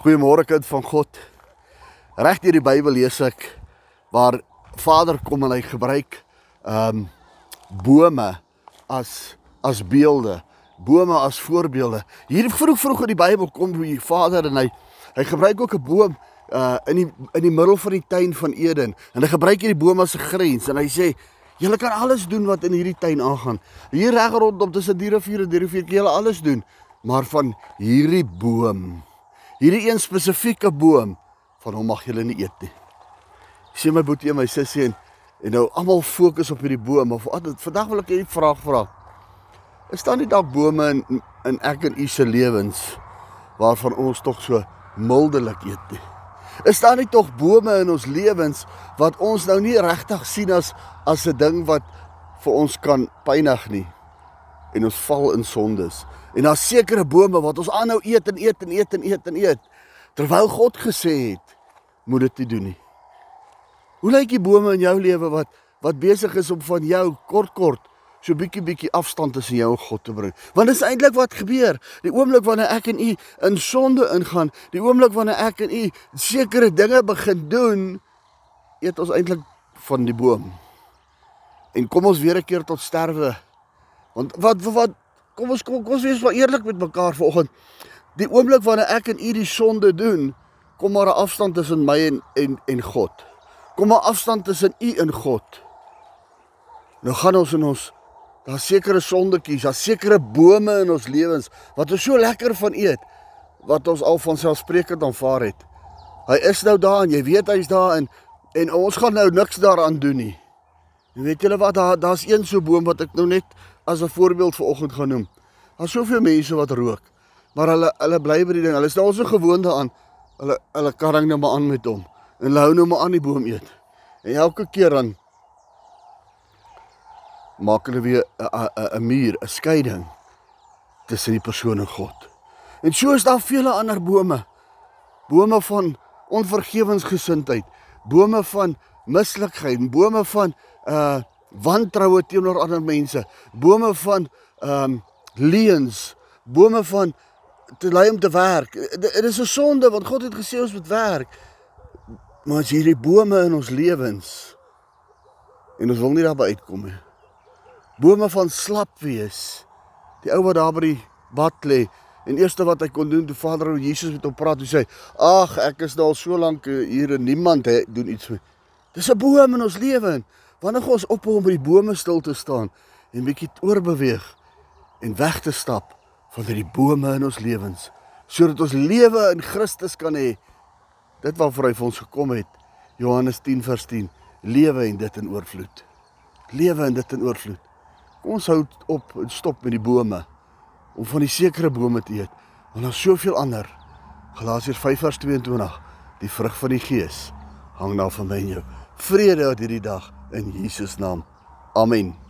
Goeiemôre kind van God. Reg deur die Bybel lees ek waar Vader kom en hy gebruik ehm um, bome as as beelde, bome as voorbeelde. Hier vroeg vroeg in die Bybel kom die Vader en hy hy gebruik ook 'n boom uh in die in die middel van die tuin van Eden en hy gebruik hierdie boom as 'n grens en hy sê julle kan alles doen wat in hierdie tuin aangaan. Hier reg rondom tussen die riviere, die rivier, julle alles doen, maar van hierdie boom Hierdie een spesifieke boom van hom mag julle nie eet nie. Sien my boetie en my sussie en en nou almal fokus op hierdie boom of vandag wil ek 'n vraag vra. Is daar nie dalk bome in in ek en u se lewens waarvan ons tog so mildelik eet nie? Is daar nie tog bome in ons lewens wat ons nou nie regtig sien as as 'n ding wat vir ons kan pynig nie en ons val in sondes? En daar's sekere bome wat ons aanhou eet en eet en eet en eet en eet terwyl God gesê het moet dit nie doen nie. Hoe lyk die bome in jou lewe wat wat besig is om van jou kort kort so bietjie bietjie afstand tussen jou en God te bring? Want dit is eintlik wat gebeur. Die oomblik wanneer ek en u in sonde ingaan, die oomblik wanneer ek en u sekere dinge begin doen, eet ons eintlik van die boom. En kom ons weer 'n keer tot sterwe. Want wat wat kom ons kom, kom ons wees wel eerlik met mekaar vanoggend. Die oomblik wanneer ek en u die sonde doen, kom maar 'n afstand tussen my en en en God. Kom maar afstand tussen u en God. Nou gaan ons in ons daar sekere sondetjies, daar sekere bome in ons lewens wat ons so lekker van eet wat ons al van selfsprekend aanvaar het. Hy is nou daar en jy weet hy's daar en en ons gaan nou niks daaraan doen nie. Weet julle wat daar daar's een so boom wat ek nou net as 'n voorbeeld vir oggend gaan noem. Daar's soveel mense wat rook, maar hulle hulle bly by die ding. Hulle is nou so gewoond daaraan. Hulle hulle karring nou maar aan met hom en hulle hou nou maar aan die boom eet. En elke keer dan maak hulle weer 'n 'n muur, 'n skeiding tussen die persoon en God. En so is daar vele ander bome. Bome van onvergewensgesindheid, bome van mislikheid, bome van uh wantroue teenoor ander mense, bome van um, leuns, bome van te lei om te werk. Dit is 'n sonde want God het gesê ons moet werk. Maar as hierdie bome in ons lewens en ons wil nie daarby uitkom nie. Bome van slap wees. Die ou wat daar by die bad lê en eerste wat hy kon doen toe Vader ou Jesus met hom praat, hy sê: "Ag, ek is nou al so lank hier en niemand he, doen iets vir." Dis 'n boom in ons lewe. Wanneer ons ophou om by die bome stil te staan en bietjie oorbeweeg en weg te stap van hierdie bome in ons lewens sodat ons lewe in Christus kan hê. Dit waarvoor hy vir ons gekom het. Johannes 10 vers 10. Lewe en dit in oorvloed. Lewe en dit in oorvloed. Kom ons hou op en stop met die bome om van die sekere bome te eet. Want daar's soveel ander. Galasiërs 5 vers 22. Die vrug van die Gees hang daar van my en jou. Vrede uit hierdie dag in Jesus naam. Amen.